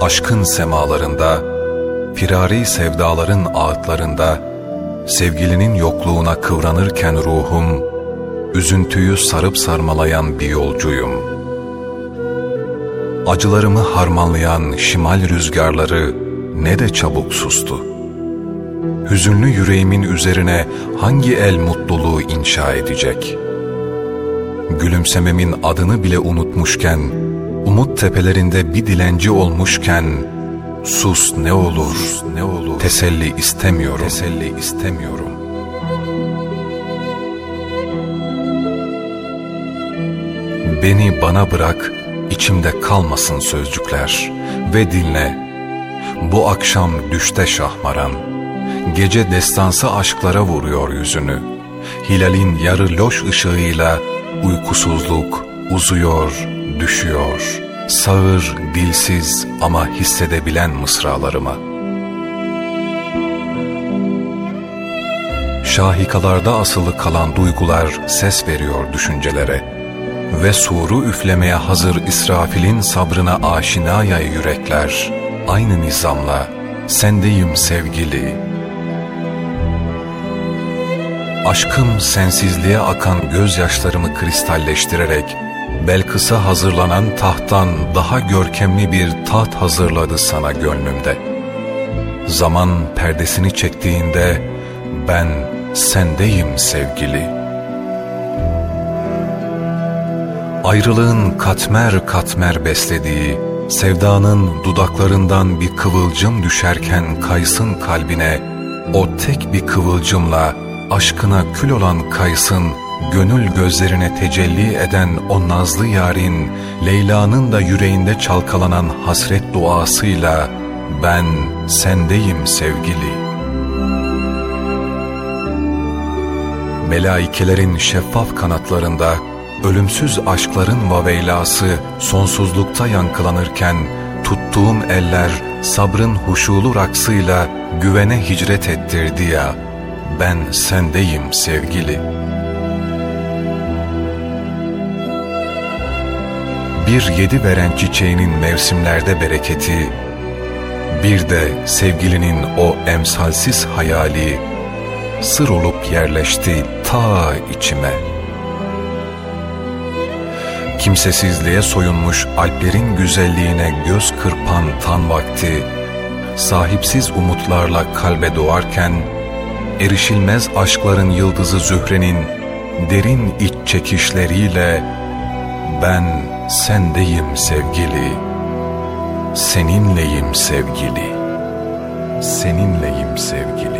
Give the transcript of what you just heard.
aşkın semalarında, firari sevdaların ağıtlarında, sevgilinin yokluğuna kıvranırken ruhum, üzüntüyü sarıp sarmalayan bir yolcuyum. Acılarımı harmanlayan şimal rüzgarları ne de çabuk sustu. Hüzünlü yüreğimin üzerine hangi el mutluluğu inşa edecek? Gülümsememin adını bile unutmuşken, umut tepelerinde bir dilenci olmuşken, sus ne olur, ne olur, teselli istemiyorum, teselli istemiyorum. Beni bana bırak, içimde kalmasın sözcükler ve dinle. Bu akşam düşte şahmaran, gece destansı aşklara vuruyor yüzünü. Hilalin yarı loş ışığıyla uykusuzluk uzuyor, düşüyor. Sağır, dilsiz ama hissedebilen mısralarıma. Şahikalarda asılı kalan duygular ses veriyor düşüncelere ve suru üflemeye hazır İsrafil'in sabrına aşina ya yürekler, aynı nizamla sendeyim sevgili. Aşkım sensizliğe akan gözyaşlarımı kristalleştirerek, Belkıs'a hazırlanan tahttan daha görkemli bir taht hazırladı sana gönlümde. Zaman perdesini çektiğinde ben sendeyim sevgili.'' Ayrılığın katmer katmer beslediği, sevdanın dudaklarından bir kıvılcım düşerken kaysın kalbine, o tek bir kıvılcımla aşkına kül olan kaysın, gönül gözlerine tecelli eden o nazlı yarin, Leyla'nın da yüreğinde çalkalanan hasret duasıyla, ben sendeyim sevgili. Melaikelerin şeffaf kanatlarında, ölümsüz aşkların vaveylası sonsuzlukta yankılanırken tuttuğum eller sabrın huşulu raksıyla güvene hicret ettirdi ya ben sendeyim sevgili. Bir yedi veren çiçeğinin mevsimlerde bereketi, bir de sevgilinin o emsalsiz hayali sır olup yerleşti ta içime.'' Kimsesizliğe soyunmuş alplerin güzelliğine göz kırpan tan vakti, sahipsiz umutlarla kalbe doğarken, erişilmez aşkların yıldızı Zühre'nin derin iç çekişleriyle, ben sendeyim sevgili, seninleyim sevgili, seninleyim sevgili.